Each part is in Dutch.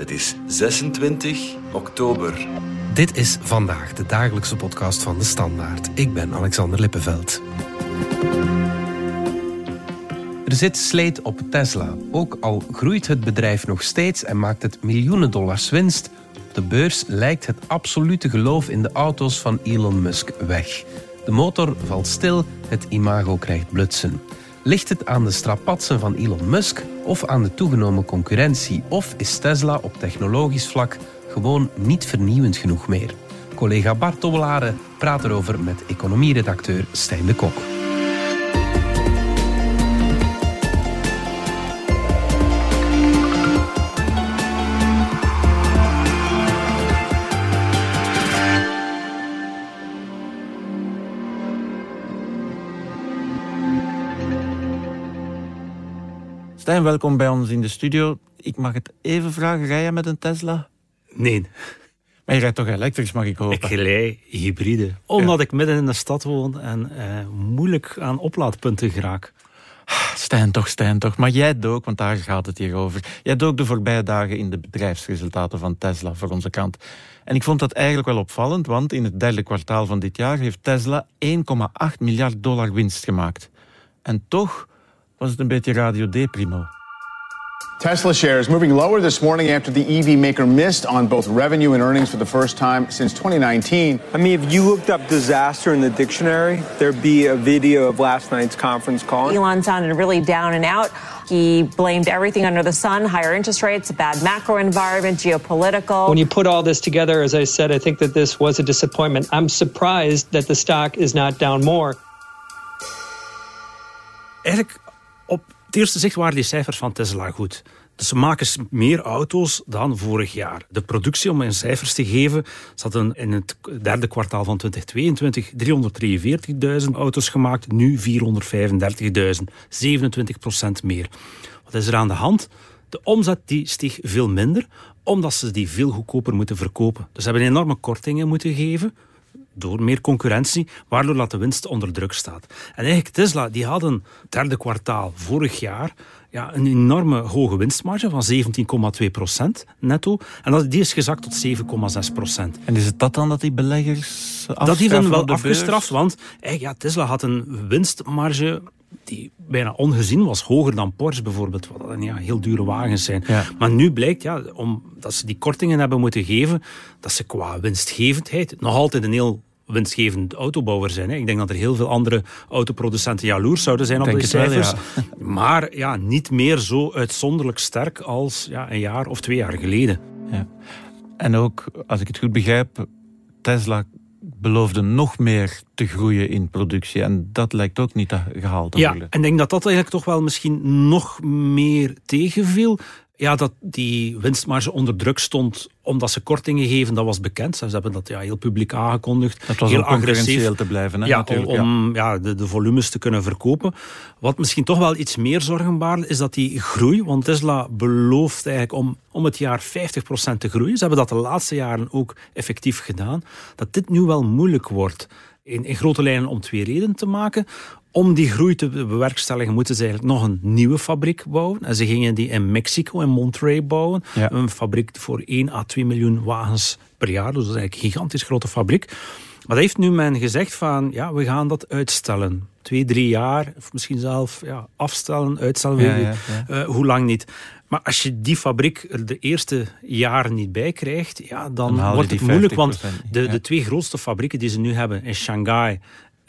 Het is 26 oktober. Dit is vandaag de dagelijkse podcast van de Standaard. Ik ben Alexander Lippenveld. Er zit sleet op Tesla. Ook al groeit het bedrijf nog steeds en maakt het miljoenen dollars winst, op de beurs lijkt het absolute geloof in de auto's van Elon Musk weg. De motor valt stil, het imago krijgt blutsen. Ligt het aan de strapatsen van Elon Musk of aan de toegenomen concurrentie? Of is Tesla op technologisch vlak gewoon niet vernieuwend genoeg meer? Collega Bart Tobbelare praat erover met economieredacteur Stijn de Kok. Stijn, welkom bij ons in de studio. Ik mag het even vragen, rij je met een Tesla? Nee. Maar je rijdt toch elektrisch, mag ik hopen? Ik rij hybride. Omdat ik midden in de stad woon en eh, moeilijk aan oplaadpunten geraak. Stijn toch, Stijn toch. Maar jij dook, want daar gaat het hier over. Jij dook de voorbije dagen in de bedrijfsresultaten van Tesla voor onze kant. En ik vond dat eigenlijk wel opvallend, want in het derde kwartaal van dit jaar heeft Tesla 1,8 miljard dollar winst gemaakt. En toch was het een beetje radio deprimo. Tesla shares moving lower this morning after the EV maker missed on both revenue and earnings for the first time since 2019. I mean, if you looked up disaster in the dictionary, there'd be a video of last night's conference call. Elon sounded really down and out. He blamed everything under the sun higher interest rates, a bad macro environment, geopolitical. When you put all this together, as I said, I think that this was a disappointment. I'm surprised that the stock is not down more. Eigenlijk op het eerste zicht waren die cijfers van Tesla goed. Dus ze maken meer auto's dan vorig jaar. De productie, om in cijfers te geven, zat in het derde kwartaal van 2022 343.000 auto's gemaakt, nu 435.000. 27 procent meer. Wat is er aan de hand? De omzet die stieg veel minder, omdat ze die veel goedkoper moeten verkopen. Dus ze hebben enorme kortingen moeten geven, door meer concurrentie, waardoor dat de winst onder druk staat. En eigenlijk Tesla, die hadden derde kwartaal vorig jaar ja, een enorme hoge winstmarge van 17,2 procent netto. En dat, die is gezakt tot 7,6 procent. En is het dat dan dat die beleggers Dat heeft wel afgestraft, want ja, Tesla had een winstmarge die bijna ongezien was, hoger dan Porsche bijvoorbeeld, wat dan ja, heel dure wagens zijn. Maar nu blijkt, ja, omdat ze die kortingen hebben moeten geven, dat ze qua winstgevendheid nog altijd een heel winstgevend autobouwer zijn. Hè. Ik denk dat er heel veel andere autoproducenten jaloers zouden zijn op die cijfers. Maar ja, niet meer zo uitzonderlijk sterk als ja, een jaar of twee jaar geleden. Ja. En ook, als ik het goed begrijp, Tesla beloofde nog meer te groeien in productie. En dat lijkt ook niet gehaald te ja, en ik denk dat dat eigenlijk toch wel misschien nog meer tegenviel. Ja, dat die winstmarge onder druk stond omdat ze kortingen geven, dat was bekend. Ze hebben dat ja, heel publiek aangekondigd. Dat was heel agressief te blijven. Hè, ja, om ja. de, de, volumes te kunnen verkopen. Wat misschien toch wel iets meer zorgen baart, is dat die groei, want Tesla belooft eigenlijk om, om het jaar 50% te groeien. Ze hebben dat de laatste jaren ook effectief gedaan. Dat dit nu wel moeilijk wordt. In, in, grote lijnen om twee redenen te maken. Om die groei te bewerkstelligen moeten ze eigenlijk nog een nieuwe fabriek bouwen. En ze gingen die in Mexico, in Monterrey bouwen. Een fabriek voor 1 à 2 miljoen wagens per jaar. Dus dat is eigenlijk een gigantisch grote fabriek. Maar dat heeft nu men gezegd van, ja, we gaan dat uitstellen. Twee, drie jaar, of misschien zelf ja, afstellen, uitstellen, uh, hoe lang niet. Maar als je die fabriek de eerste jaren niet bij krijgt, ja, dan, wordt het moeilijk. Want de, de twee grootste fabrieken die ze nu hebben in Shanghai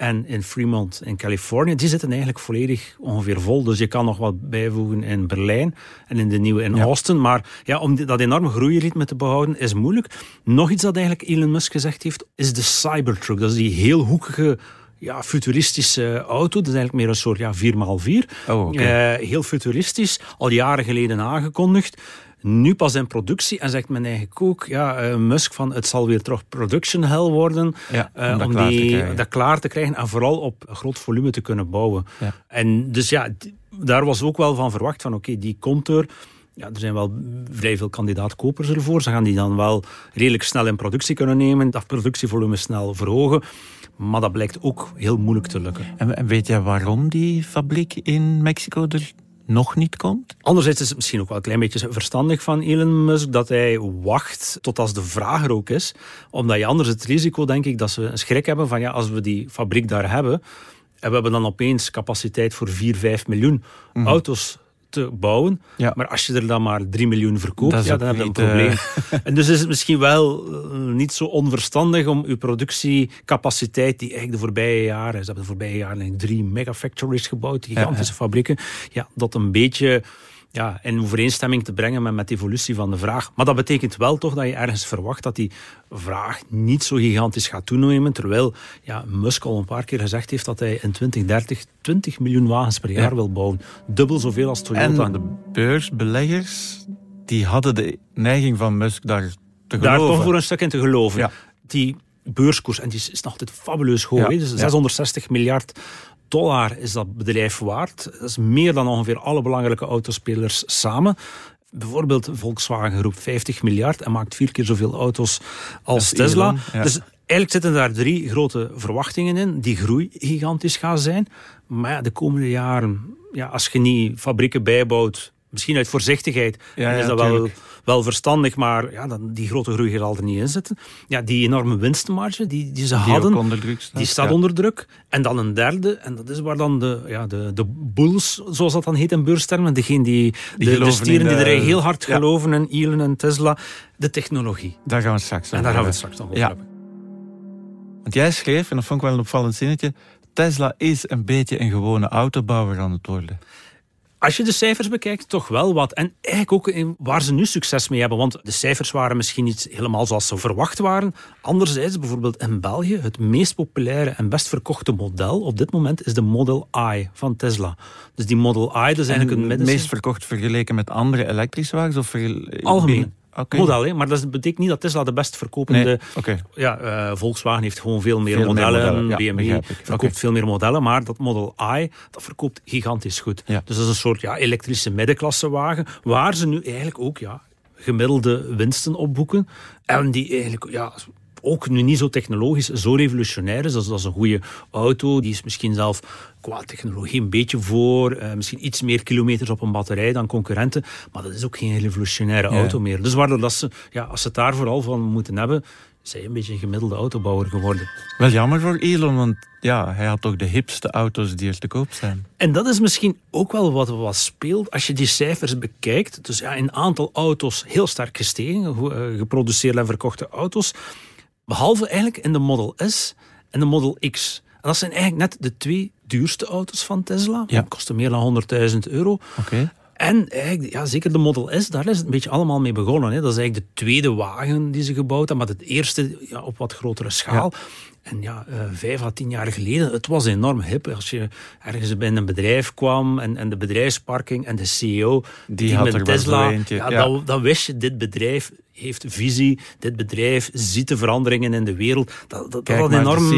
en in Fremont in Californië, die zitten eigenlijk volledig ongeveer vol. Dus je kan nog wat bijvoegen in Berlijn en in de nieuwe in Austin. Maar ja, om dat enorme groeiritme te behouden is moeilijk. Nog iets dat eigenlijk Elon Musk gezegd heeft, is de Cybertruck. Dat is die heel hoekige ja, futuristische auto. Dat is eigenlijk meer een soort ja, 4x4. Oh, uh, heel futuristisch, al jaren geleden aangekondigd nu pas in productie. En zegt men eigenlijk ook, ja, uh, Musk van het zal weer terug production hell worden. Ja, om, uh, dat, om klaar die, dat klaar te krijgen en vooral op groot volume te kunnen bouwen. Ja. En dus ja, daar was ook wel van verwacht van oké, die komt er. Ja, er zijn wel vrij veel kandidaatkopers ervoor. Ze gaan die dan wel redelijk snel in productie kunnen nemen, dat productievolume snel verhogen. Maar dat blijkt ook heel moeilijk te lukken. En weet jij waarom die fabriek in Mexico er nog niet komt? Anderzijds is het misschien ook wel een klein beetje verstandig van Elon Musk dat hij wacht tot als de vraag er ook is. Omdat je anders het risico, denk ik, dat ze een schrik hebben van ja, als we die fabriek daar hebben en we hebben dan opeens capaciteit voor 4, 5 miljoen Mhm. auto's te bouwen. Ja. Maar als je er dan maar 3 miljoen verkoopt, ja, dan heb je een niet, eh, probleem. En dus is het misschien wel eh, niet zo onverstandig om uw productiecapaciteit, die eigenlijk de voorbije jaren, ze hebben de voorbije jaren drie megafactories gebouwd, gigantische fabrieken, ja, dat een beetje ja, in overeenstemming te brengen met, met de evolutie van de vraag. Maar dat betekent wel toch dat je ergens verwacht dat die vraag niet zo gigantisch gaat toenemen, terwijl ja, Musk al een paar keer gezegd heeft dat hij in 2030 20 miljoen wagens per jaar Ja. wil bouwen. Dubbel zoveel als Toyota. En de beursbeleggers, die hadden de neiging van Musk daar te daar geloven. toch voor een stuk in te geloven. Ja. Die beurskoers, en die is nog altijd fabuleus hoog. Ja. hè. Dus Ja. 660 miljard dollar is dat bedrijf waard. Dat is meer dan ongeveer alle belangrijke autospelers samen. Bijvoorbeeld Volkswagen roept 50 miljard en maakt vier keer zoveel auto's als Dat Tesla. Ja. Dus eigenlijk zitten daar drie grote verwachtingen in. Die groei gigantisch gaat zijn. Maar ja, de komende jaren, ja, als je niet fabrieken bijbouwt, misschien uit voorzichtigheid, Ja, is dat tuurlijk. wel verstandig. Maar ja, dan, die grote groei gaat er niet in zitten. Ja, die enorme winstmarge die, die ze Die hadden, staat. die staat Ja. onder druk. En dan een derde, en dat is waar dan de, ja, de, de bulls, zoals dat dan heet in beurstermen, degene die, de, stieren die er heel hard Ja. geloven in Elon en Tesla, de technologie. Daar gaan we straks En over daar gaan we het straks nog over Ja. hebben. Want jij schreef, en dat vond ik wel een opvallend zinnetje, Tesla is een beetje een gewone autobouwer aan het worden. Als je de cijfers bekijkt, toch wel wat. En eigenlijk ook in waar ze nu succes mee hebben. Want de cijfers waren misschien niet helemaal zoals ze verwacht waren. Anderzijds, bijvoorbeeld in België, het meest populaire en best verkochte model op dit moment is de Model I van Tesla. Dus die Model I, dat is eigenlijk een En het meest verkocht vergeleken met andere elektrische wagens? Of Algemeen. Model, hè? maar dat betekent niet dat Tesla de best verkopende... Nee. Ja, eh, Volkswagen heeft gewoon veel meer Veel meer modellen. ja, BMW verkoopt veel meer modellen. Maar dat Model I, dat verkoopt gigantisch goed. Ja. Dus dat is een soort ja, elektrische middenklassewagen. Waar ze nu eigenlijk ook ja, gemiddelde winsten opboeken. En die eigenlijk ja, ook nu niet zo technologisch, zo revolutionair is. Dus dat is een goede auto. Die is misschien zelf qua technologie een beetje voor. eh, misschien iets meer kilometers op een batterij dan concurrenten. Maar dat is ook geen revolutionaire Ja. auto meer. Dus waardoor dat ze, ja, als ze het daar vooral van moeten hebben, zijn een beetje een gemiddelde autobouwer geworden. Wel jammer voor Elon, want ja, hij had toch de hipste auto's die er te koop zijn. En dat is misschien ook wel wat, wat speelt als je die cijfers bekijkt. Dus ja, een aantal auto's heel sterk gestegen, ge- eh, geproduceerde en verkochte auto's. Behalve eigenlijk in de Model S en de Model X. En dat zijn eigenlijk net de twee duurste auto's van Tesla. Ja. Die kosten meer dan 100.000 euro. Oké. En eigenlijk, ja, zeker de Model S, daar is het een beetje allemaal mee begonnen. Hè. Dat is eigenlijk de tweede wagen die ze gebouwd hebben, maar het eerste ja, op wat grotere schaal. En ja, eh, vijf à tien jaar geleden, het was enorm hip. Als je ergens bij een bedrijf kwam en, en de bedrijfsparking en de CEO, Die had met er Tesla, eentje, ja, ja. Dan, dan wist je, dit bedrijf heeft visie, dit bedrijf ziet de veranderingen in de wereld. Dat, dat, Kijk enorm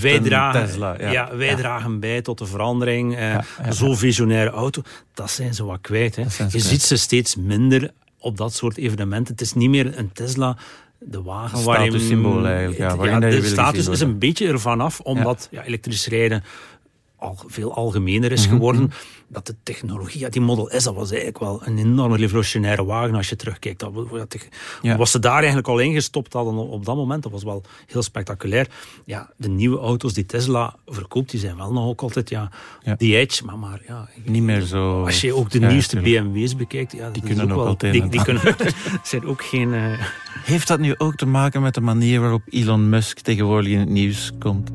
wij een dragen, Tesla, ja. ja, wij Ja. dragen bij tot de verandering. Eh, ja, Zo'n visionaire auto, dat zijn ze wat kwijt. Hè. Je kwijt. ziet ze steeds minder op dat soort evenementen. Het is niet meer een Tesla, de wagen waarin... statussymbool eigenlijk, ja, je de status is een beetje ervan af, omdat ja. elektrisch rijden al veel algemener is geworden. Dat de technologie, ja, die Model S, dat was eigenlijk wel een enorme revolutionaire wagen als je terugkijkt. Dat, wa- wat, ik- Ja. Wat ze daar eigenlijk al ingestopt hadden op, dat moment, dat was wel heel spectaculair. Ja, de nieuwe auto's die Tesla verkoopt, die zijn wel nog ook altijd ja, Ja. die edge, maar, maar ja, Niet meer zo... als je ook de nieuwste. BMW's bekijkt, ja, die kunnen ook wel een die, kunnen, zijn ook geen. eh, Heeft dat nu ook te maken met de manier waarop Elon Musk tegenwoordig in het nieuws komt?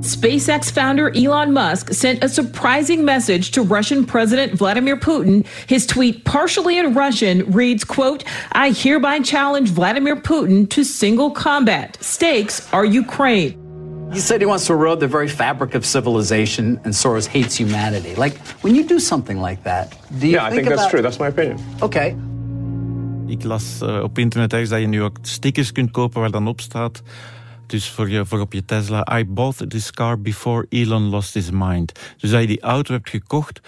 SpaceX founder Elon Musk sent a surprising message to Russian President Vladimir Putin. His tweet, partially in Russian, reads, quote, I hereby challenge Vladimir Putin to single combat. Stakes are Ukraine. He said he wants to erode the very fabric of civilization, and Soros hates humanity. Like, when you do something like that, do you Yeah, I think that's true. That's my opinion. Okay. Ik las eh, op internet ergens dat je nu ook stickers kunt kopen waar dan op staat. Dus voor, je, voor op je Tesla. I bought this car before Elon lost his mind. Dus dat je die auto hebt gekocht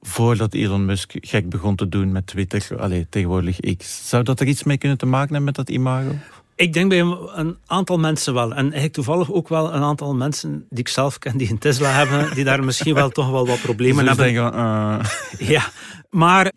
voordat Elon Musk gek begon te doen met Twitter. Allee, tegenwoordig X. Zou dat er iets mee kunnen te maken hebben met dat imago? Ik denk bij een aantal mensen wel. En eigenlijk toevallig ook wel een aantal mensen die ik zelf ken die een Tesla hebben, die daar misschien wel toch wel wat problemen Dus hebben. denken, uh... Ja, maar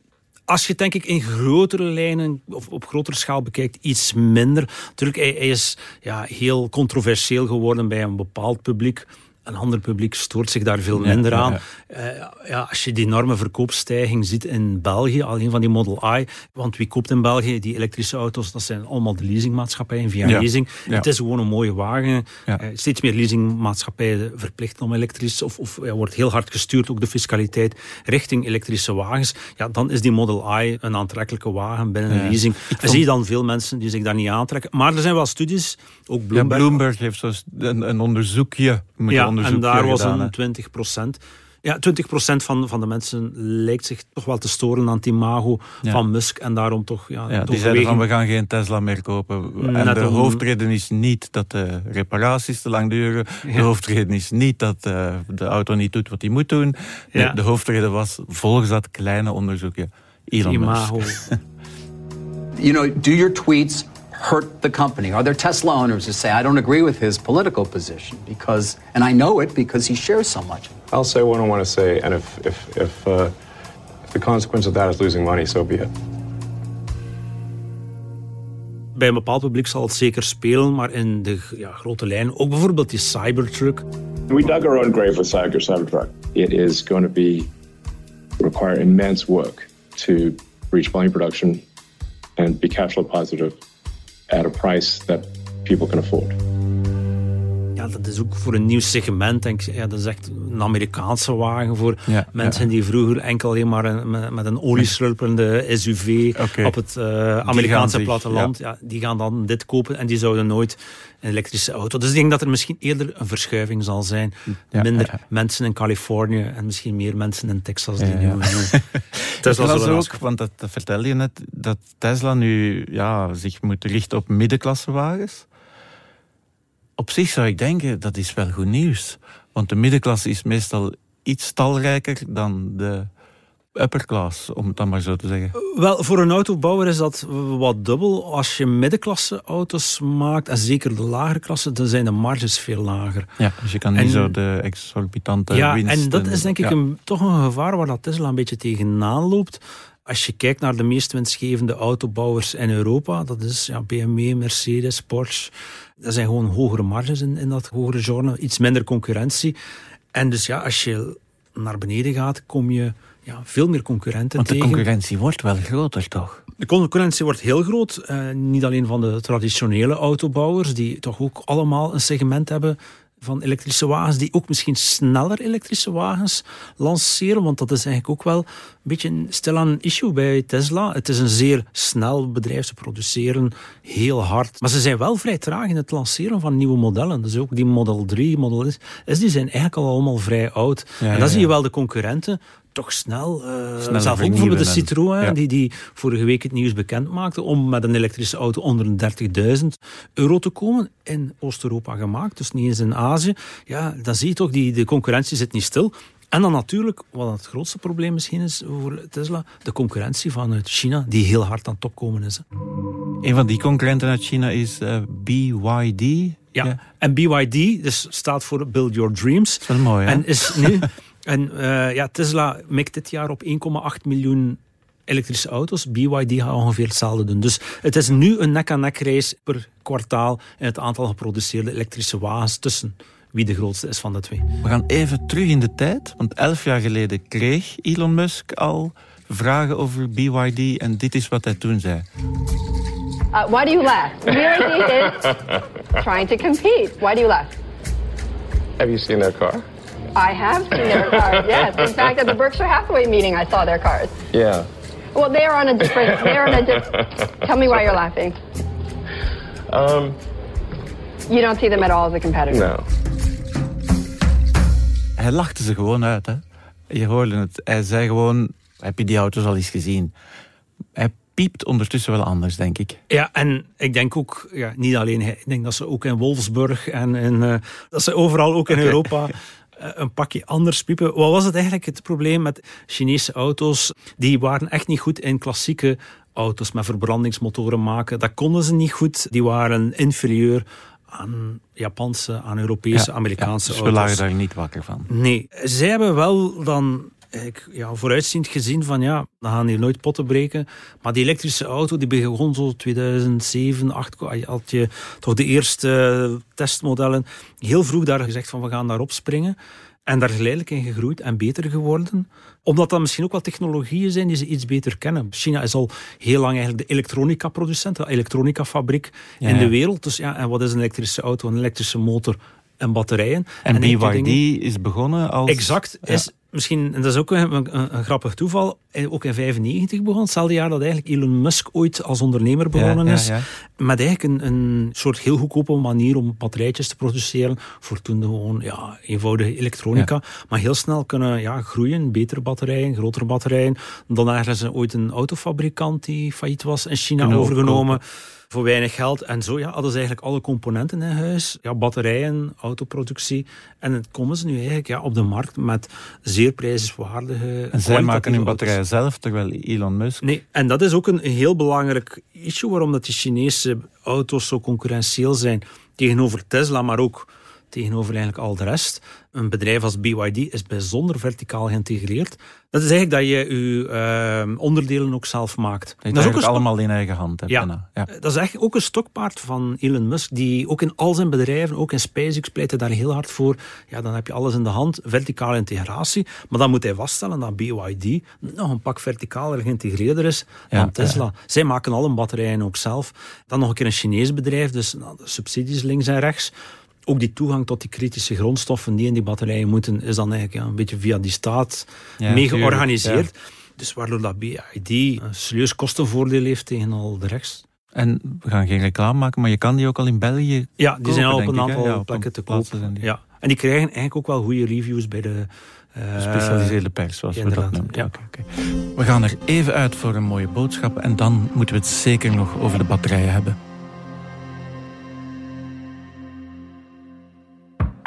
als je denk ik in grotere lijnen of op grotere schaal bekijkt, iets minder. Natuurlijk, hij, hij is ja, heel controversieel geworden bij een bepaald publiek. Een ander publiek stoort zich daar veel minder aan. ja. Uh, ja, als je die enorme verkoopstijging ziet in België, alleen van die Model I. Want wie koopt in België die elektrische auto's? Dat zijn allemaal de leasingmaatschappijen via leasing. Het is gewoon een mooie wagen. Uh, steeds meer leasingmaatschappijen verplichten om elektrisch, of, of wordt heel hard gestuurd, ook de fiscaliteit, richting elektrische wagens. Ja, dan is die Model I een aantrekkelijke wagen binnen een leasing. En vond- zie je dan veel mensen die zich daar niet aantrekken. Maar er zijn wel studies, ook Bloomberg. Bloomberg heeft een, een onderzoekje. moet En daar was gedaan, een 20 procent. Ja, 20% van, van de mensen lijkt zich toch wel te storen aan het imago Ja. van Musk. En daarom toch ja, Ja, die zeiden van we gaan geen Tesla meer kopen. En de om- hoofdreden is niet dat de reparaties te lang duren. De hoofdreden is niet dat eh, de auto niet doet wat hij moet doen. De, Ja. de hoofdreden was volgens dat kleine onderzoekje Elon imago. Musk. You know, do your tweets hurt the company? Are there Tesla owners who say, I don't agree with his political position because, and I know it because he shares so much? I'll say what I want to say, and if if if, uh, if the consequence of that is losing money, so be it. Bij een bepaald publiek zal het zeker spelen, maar in de ja, grote lijnen, ook bijvoorbeeld die Cybertruck. We dug our own grave with Cyber Cybertruck. It is going to be require immense work to reach volume production and be cash flow positive at a price that people can afford. Ja, dat is ook voor een nieuw segment. Denk ja, dat is echt een Amerikaanse wagen voor Ja, mensen die vroeger enkel alleen maar een- met, met een olieslurpende SUV op het eh, Amerikaanse zich- platteland. Ja. die gaan dan dit kopen en die zouden nooit een elektrische auto. Dus ik denk dat er misschien eerder een verschuiving zal zijn. Minder mensen in Californië en misschien meer mensen in Texas die nu. Tesla ook, want dat, dat vertelde je net, dat Tesla nu ja, zich moet richten op middenklassewagens. Op zich zou ik denken, dat is wel goed nieuws. Want de middenklasse is meestal iets talrijker dan de upper class, om het dan maar zo te zeggen. Wel, voor een autobouwer is dat wat dubbel. Als je middenklasse auto's maakt, en zeker de lagere klasse, dan zijn de marges veel lager. Ja, dus je kan niet zo de exorbitante ja, winst... en dat is denk ik ja. een, toch een gevaar waar dat Tesla een beetje tegenaan loopt. Als je kijkt naar de meest winstgevende autobouwers in Europa, dat is ja, BMW, Mercedes, Porsche. Dat zijn gewoon hogere marges in, in dat hogere genre, iets minder concurrentie. En dus ja, als je naar beneden gaat, kom je ja, veel meer concurrenten Want de tegen. concurrentie wordt wel groter, toch? De concurrentie wordt heel groot. eh, niet alleen van de traditionele autobouwers, die toch ook allemaal een segment hebben van elektrische wagens, die ook misschien sneller elektrische wagens lanceren. Want dat is eigenlijk ook wel een beetje een stilaan issue bij Tesla. Het is een zeer snel bedrijf. Ze produceren heel hard. Maar ze zijn wel vrij traag in het lanceren van nieuwe modellen. Dus ook die Model 3, Model S, die zijn eigenlijk al allemaal vrij oud. Ja, en ja, dan zie je wel de concurrenten toch snel, eh Sneller zelf ook bijvoorbeeld de Citroën, ja. die, die vorige week het nieuws bekend maakte om met een elektrische auto onder een 30.000 euro te komen. In Oost-Europa gemaakt, dus niet eens in Azië. Ja, dan zie je toch, die, de concurrentie zit niet stil. En dan natuurlijk, wat het grootste probleem misschien is voor Tesla, de concurrentie vanuit China, die heel hard aan het opkomen is. hè. Een van die concurrenten uit China is eh, BYD. Ja. en BYD dus staat voor Build Your Dreams. Dat is wel mooi, hè? En is nu... en eh, ja, Tesla mikt dit jaar op 1,8 miljoen elektrische auto's. BYD gaat ongeveer hetzelfde doen. Dus het is nu een nek-aan-nek race per kwartaal in het aantal geproduceerde elektrische wagens tussen wie de grootste is van de twee. We gaan even terug in de tijd, want elf jaar geleden kreeg Elon Musk al vragen over BYD en dit is wat hij toen zei. Uh, why do you laugh? BYD is trying to compete. Why do you laugh? Have you seen their car? I have seen their cars, yes. In fact, at the Berkshire Hathaway meeting, I saw their cars. Yeah. Well, they are on a different. They're on a different. Tell me why you're laughing. Um. You don't see them at all as a competitor. No. Hij lachte ze gewoon uit. Hè? Je hoorde het. Hij zei gewoon, heb je die auto's al eens gezien? Hij piept ondertussen wel anders, denk ik. Ja, en ik denk ook, ja, niet alleen hij, ik denk dat ze ook in Wolfsburg en in, eh, dat ze overal ook in Europa een pakje anders piepen. Wat was het eigenlijk het probleem met Chinese auto's? Die waren echt niet goed in klassieke auto's met verbrandingsmotoren maken. Dat konden ze niet goed. Die waren inferieur aan Japanse, aan Europese, Amerikaanse dus auto's. we lagen daar niet wakker van. Nee, zij hebben wel dan ik, ja, vooruitziend gezien van ja, dan gaan hier nooit potten breken. Maar die elektrische auto die begon zo 2007, 2008, had je toch de eerste testmodellen. Heel vroeg daar gezegd van we gaan daarop springen. En daar geleidelijk in gegroeid en beter geworden. Omdat dat misschien ook wel technologieën zijn die ze iets beter kennen. China is al heel lang eigenlijk de elektronica-producent, de elektronica-fabriek Ja, in de wereld. Dus ja, en wat is een elektrische auto? Een elektrische motor en batterijen. En, enkele BYD is begonnen als... Exact. Is misschien, en dat is ook een, een, een grappig toeval, eh, ook in 95 begon, hetzelfde jaar dat eigenlijk Elon Musk ooit als ondernemer begonnen ja, is. ja. Met eigenlijk een, een soort heel goedkope manier om batterijtjes te produceren voor toen gewoon ja, eenvoudige elektronica. Maar heel snel kunnen ja, groeien, betere batterijen, grotere batterijen. Dan ergens er ooit een autofabrikant die failliet was in China overgenomen. Voor weinig geld. En zo ja, hadden ze eigenlijk alle componenten in huis. Ja, batterijen, autoproductie. En het komen ze nu eigenlijk ja, op de markt met zeer prijzenswaardige En zij maken hun batterijen zelf, terwijl Elon Musk... Nee, en dat is ook een heel belangrijk issue waarom dat die Chinese auto's zo concurrentieel zijn tegenover Tesla, maar ook tegenover eigenlijk al de rest. Een bedrijf als BYD is bijzonder verticaal geïntegreerd. Dat is eigenlijk dat je je eh, onderdelen ook zelf maakt. Dat is ook allemaal in eigen hand hebt. ja, dat is eigenlijk ook een stokpaard van Elon Musk, die ook in al zijn bedrijven, ook in SpaceX, pleit hij daar heel hard voor. Ja, dan heb je alles in de hand, verticale integratie. Maar dan moet hij vaststellen dat BYD nog een pak verticaler geïntegreerder is Ja, dan Tesla. ja. Zij maken alle batterijen ook zelf. Dan nog een keer een Chinees bedrijf, dus nou, de subsidies links en rechts. Ook die toegang tot die kritische grondstoffen die in die batterijen moeten, is dan eigenlijk ja, een beetje via die staat Ja, mee georganiseerd. Dus waardoor dat BID een serieus kostenvoordeel heeft tegen al de rechts. En we gaan geen reclame maken, maar je kan die ook al in België Ja, die zijn al kopen, op een aantal Ja, plekken te die. Ja. En die krijgen eigenlijk ook wel goede reviews bij de... eh, Gespecialiseerde pers, zoals we dat noemen. ja. We gaan er even uit voor een mooie boodschap en dan moeten we het zeker nog over de batterijen hebben.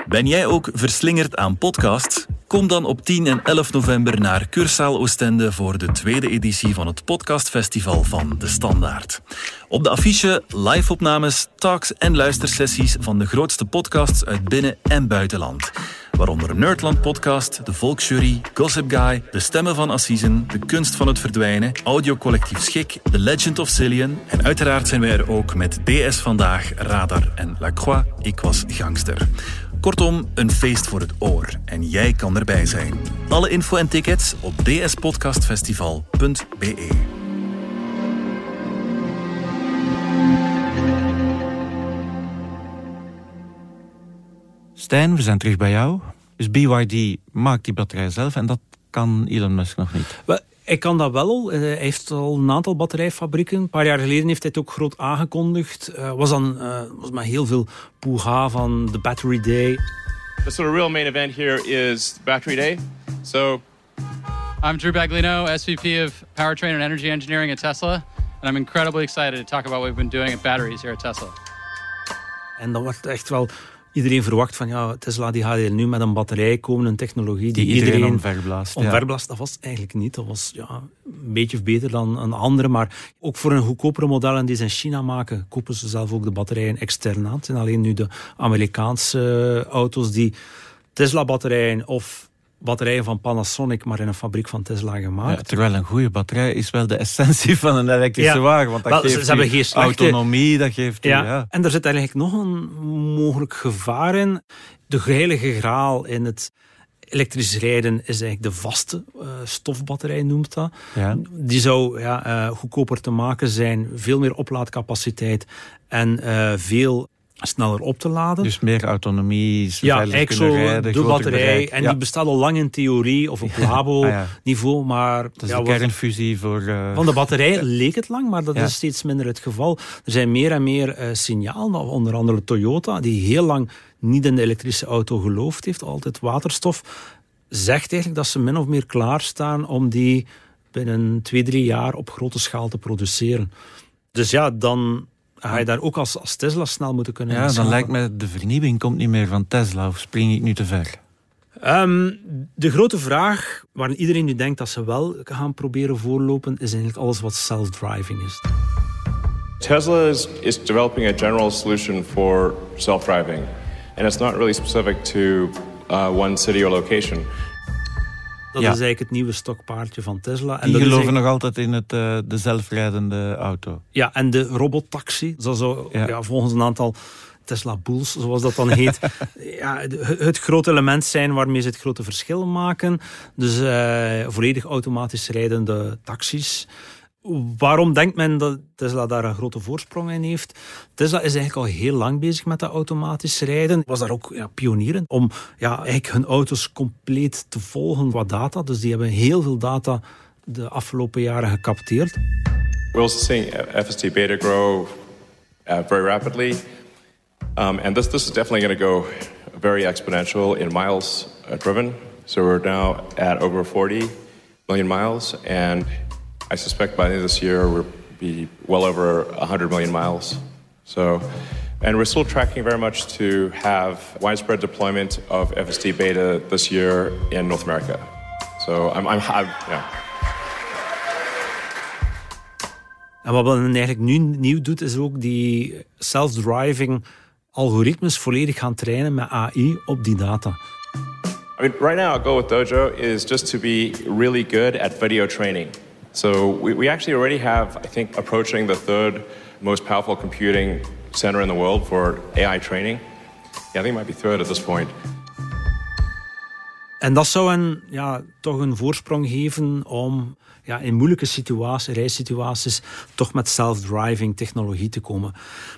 Ben jij ook verslingerd aan podcasts? Kom dan op 10 en 11 november naar Cursaal Oostende voor de tweede editie van het podcastfestival van De Standaard. Op de affiche live-opnames, talks en luistersessies van de grootste podcasts uit binnen- en buitenland. Waaronder Nerdland Podcast, De Volksjury, Gossip Guy, De Stemmen van Assisen, De Kunst van het Verdwijnen, Audiocollectief Schik, The Legend of Cillian en uiteraard zijn wij er ook met DS Vandaag, Radar en La Croix, Ik Was Gangster. Kortom, een feest voor het oor. En jij kan erbij zijn. Alle info en tickets op dspodcastfestival.be. Stijn, we zijn terug bij jou. Dus BYD maakt die batterij zelf en dat kan Elon Musk nog niet. Hij kan dat wel. Eh, Hij heeft al een aantal batterijfabrieken. Een paar jaar geleden heeft hij het ook groot aangekondigd. Eh, was dan eh, was met heel veel poeha van de Battery Day. The sort of real main event here is Battery Day. So, I'm Drew Baglino, SVP of Powertrain and Energy Engineering at Tesla, and I'm incredibly excited to talk about what we've been doing at batteries here at Tesla. En dan wordt echt wel iedereen verwacht van ja, Tesla die gaat hier nu met een batterij komen, een technologie die, Die iedereen omverblaast, ja. omverblaast. Dat was eigenlijk niet. Dat was ja, een beetje beter dan een andere. Maar ook voor een goedkopere modellen die ze in China maken, kopen ze zelf ook de batterijen extern aan. Het zijn alleen nu de Amerikaanse auto's die Tesla-batterijen of batterijen van Panasonic, maar in een fabriek van Tesla gemaakt. Ja, terwijl een goede batterij is wel de essentie van een elektrische Ja. wagen. Want dat Wel, geeft ze hebben geen slechte- autonomie, dat geeft u... Ja. Ja. En er zit eigenlijk nog een mogelijk gevaar in. De heilige graal in het elektrisch rijden is eigenlijk de vaste eh, stofbatterij, noemt dat. Ja. Die zou ja, eh, goedkoper te maken zijn, veel meer oplaadcapaciteit en eh, veel sneller op te laden. Dus meer autonomie, ja, kunnen rijden, de batterij. En Ja. die bestaat al lang in theorie of op Ah, ja. labo-niveau, maar... Dat is ja, de kernfusie voor... eh, van de batterij leek het lang, maar dat is steeds minder het geval. Er zijn meer en meer eh signalen, onder andere Toyota, die heel lang niet in de elektrische auto geloofd heeft, altijd waterstof, zegt eigenlijk dat ze min of meer klaarstaan om die binnen twee, drie jaar op grote schaal te produceren. Dus ja, dan ga je daar ook als, als Tesla snel moeten kunnen ja, dan lijkt me de vernieuwing komt niet meer van Tesla. Of spring ik nu te ver? Ehm, de grote vraag waar iedereen nu denkt dat ze wel gaan proberen voorlopen, is eigenlijk alles wat self-driving is. Tesla is, is developing a general solution for self-driving, and it's not really specific to uh, one city or location. Dat Ja. is eigenlijk het nieuwe stokpaardje van Tesla. Die dat is geloven eigenlijk- nog altijd in het, eh, de zelfrijdende auto. Ja, en de robottaxi, zo, zo, ja. volgens een aantal Tesla Bulls, zoals dat dan heet, ja, het grote element zijn waarmee ze het grote verschil maken. Dus eh, volledig automatisch rijdende taxis. Waarom denkt men dat Tesla daar een grote voorsprong in heeft? Tesla is eigenlijk al heel lang bezig met dat automatisch rijden. Was daar ook ja, pionieren om ja, eigenlijk hun auto's compleet te volgen qua data. Dus die hebben heel veel data de afgelopen jaren gecapteerd. We're also seeing FST beta grow uh, very rapidly. Um, and this, this is definitely going to go very exponential in miles uh, driven. So we're now at over 40 million miles. And I suspect by the end of this year, we'll be well over 100 million miles. So, and we're still tracking very much to have widespread deployment of FSD beta this year in North America. So I'm, I'm, I'm yeah. En wat men eigenlijk nu nieuw doet, is ook die self-driving algoritmes volledig gaan trainen met AI op die data. I mean, right now, our goal with Dojo is just to be really good at video training. So we, we actually already have, I think, approaching the third most powerful computing center in the world for AI training. Yeah, I think it might be third at this point. En dat zou hen ja, toch een voorsprong geven om ja, in moeilijke situaties, reissituaties, toch met self-driving technologie te komen.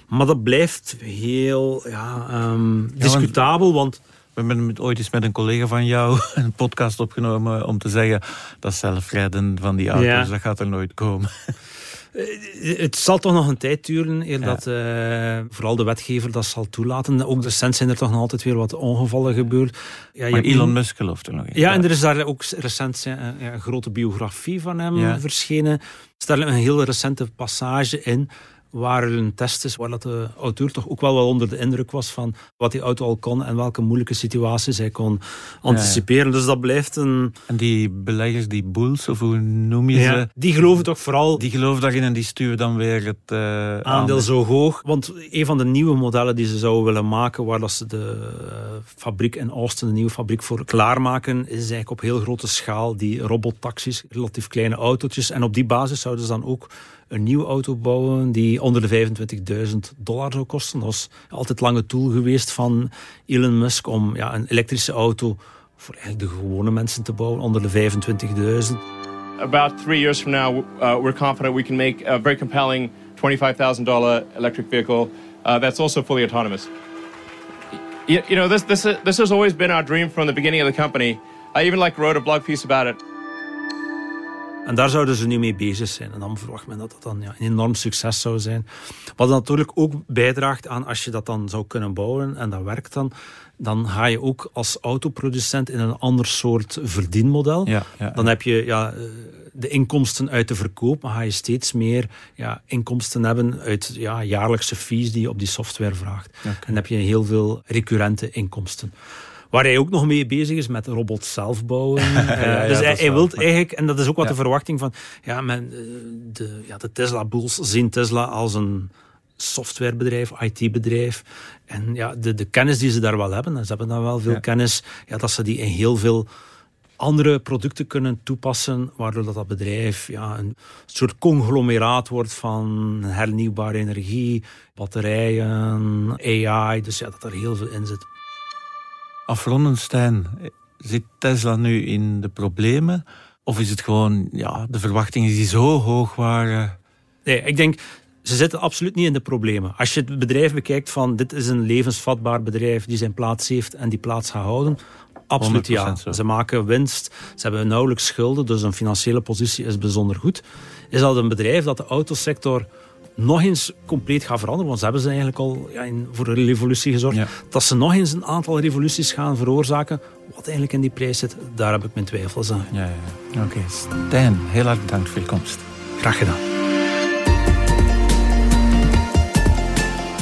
Maar dat blijft heel ja, ehm, discutabel, want We hebben ooit eens met een collega van jou een podcast opgenomen om te zeggen dat zelfrijden van die auto's, Ja. dat gaat er nooit komen. Het zal toch nog een tijd duren eer dat eh, vooral de wetgever dat zal toelaten. Ook recent zijn er toch nog altijd weer wat ongevallen gebeurd. Ja, maar Elon Musk gelooft er nog in. Ja, en er is daar ook recent eh, een grote biografie van hem verschenen. Er staat een heel recente passage in waar er een test is waar dat de auteur toch ook wel wel onder de indruk was van wat die auto al kon en welke moeilijke situaties hij kon anticiperen. Dus dat blijft een... En die beleggers, die bulls, of hoe noem je Ja, ze? die geloven toch vooral... Die geloven daarin en die sturen dan weer het eh, aandeel zo hoog. Want een van de nieuwe modellen die ze zouden willen maken, waar dat ze de eh, fabriek in Austin, een nieuwe fabriek voor klaarmaken, is eigenlijk op heel grote schaal die robottaxis, relatief kleine autootjes. En op die basis zouden ze dan ook een nieuwe auto bouwen die onder de 25.000 dollar zou kosten. Dat was altijd lang het doel geweest van Elon Musk om ja, een elektrische auto voor eigenlijk de gewone mensen te bouwen onder de 25.000. About three years from now, uh, we're confident we can make a very compelling $25,000 electric vehicle uh, that's also fully autonomous. You, you know, this, this, this has always been our dream from the beginning of the company. I even like wrote a blog piece about it. En daar zouden ze nu mee bezig zijn. En dan verwacht men dat dat dan ja, een enorm succes zou zijn. Wat natuurlijk ook bijdraagt aan als je dat dan zou kunnen bouwen en dat werkt dan, dan ga je ook als autoproducent in een ander soort verdienmodel. Ja, ja, dan heb je ja, eh, de inkomsten uit de verkoop, maar ga je steeds meer ja, inkomsten hebben uit ja, jaarlijkse fees die je op die software vraagt. En dan heb je heel veel recurrente inkomsten. Waar hij ook nog mee bezig is met robots zelf bouwen. Eh, ja, dus hij, hij wil eigenlijk, en dat is ook wat de verwachting van, ja, men, eh, de, ja, de Tesla Bulls zien Tesla als een softwarebedrijf, IT-bedrijf. En ja, de, de kennis die ze daar wel hebben, en ze hebben daar wel veel Ja. kennis, ja, dat ze die in heel veel andere producten kunnen toepassen, waardoor dat, dat bedrijf ja, een soort conglomeraat wordt van hernieuwbare energie, batterijen, AI. Dus ja, dat er heel veel in zit. Afrondend, Stijn, zit Tesla nu in de problemen? Of is het gewoon ja, de verwachtingen die zo hoog waren? Nee, ik denk, ze zitten absoluut niet in de problemen. Als je het bedrijf bekijkt van dit is een levensvatbaar bedrijf die zijn plaats heeft en die plaats gaat houden, absoluut ja. 100% zo. Ze maken winst, ze hebben nauwelijks schulden, dus hun financiële positie is bijzonder goed. Is dat een bedrijf dat de autosector nog eens compleet gaat veranderen, want ze hebben ze eigenlijk al ja, in, voor een revolutie gezorgd, dat ze nog eens een aantal revoluties gaan veroorzaken, wat eigenlijk in die prijs zit, daar heb ik mijn twijfels aan. Ja, ja. Oké, Stijn, heel hartelijk bedankt voor je komst. Graag gedaan.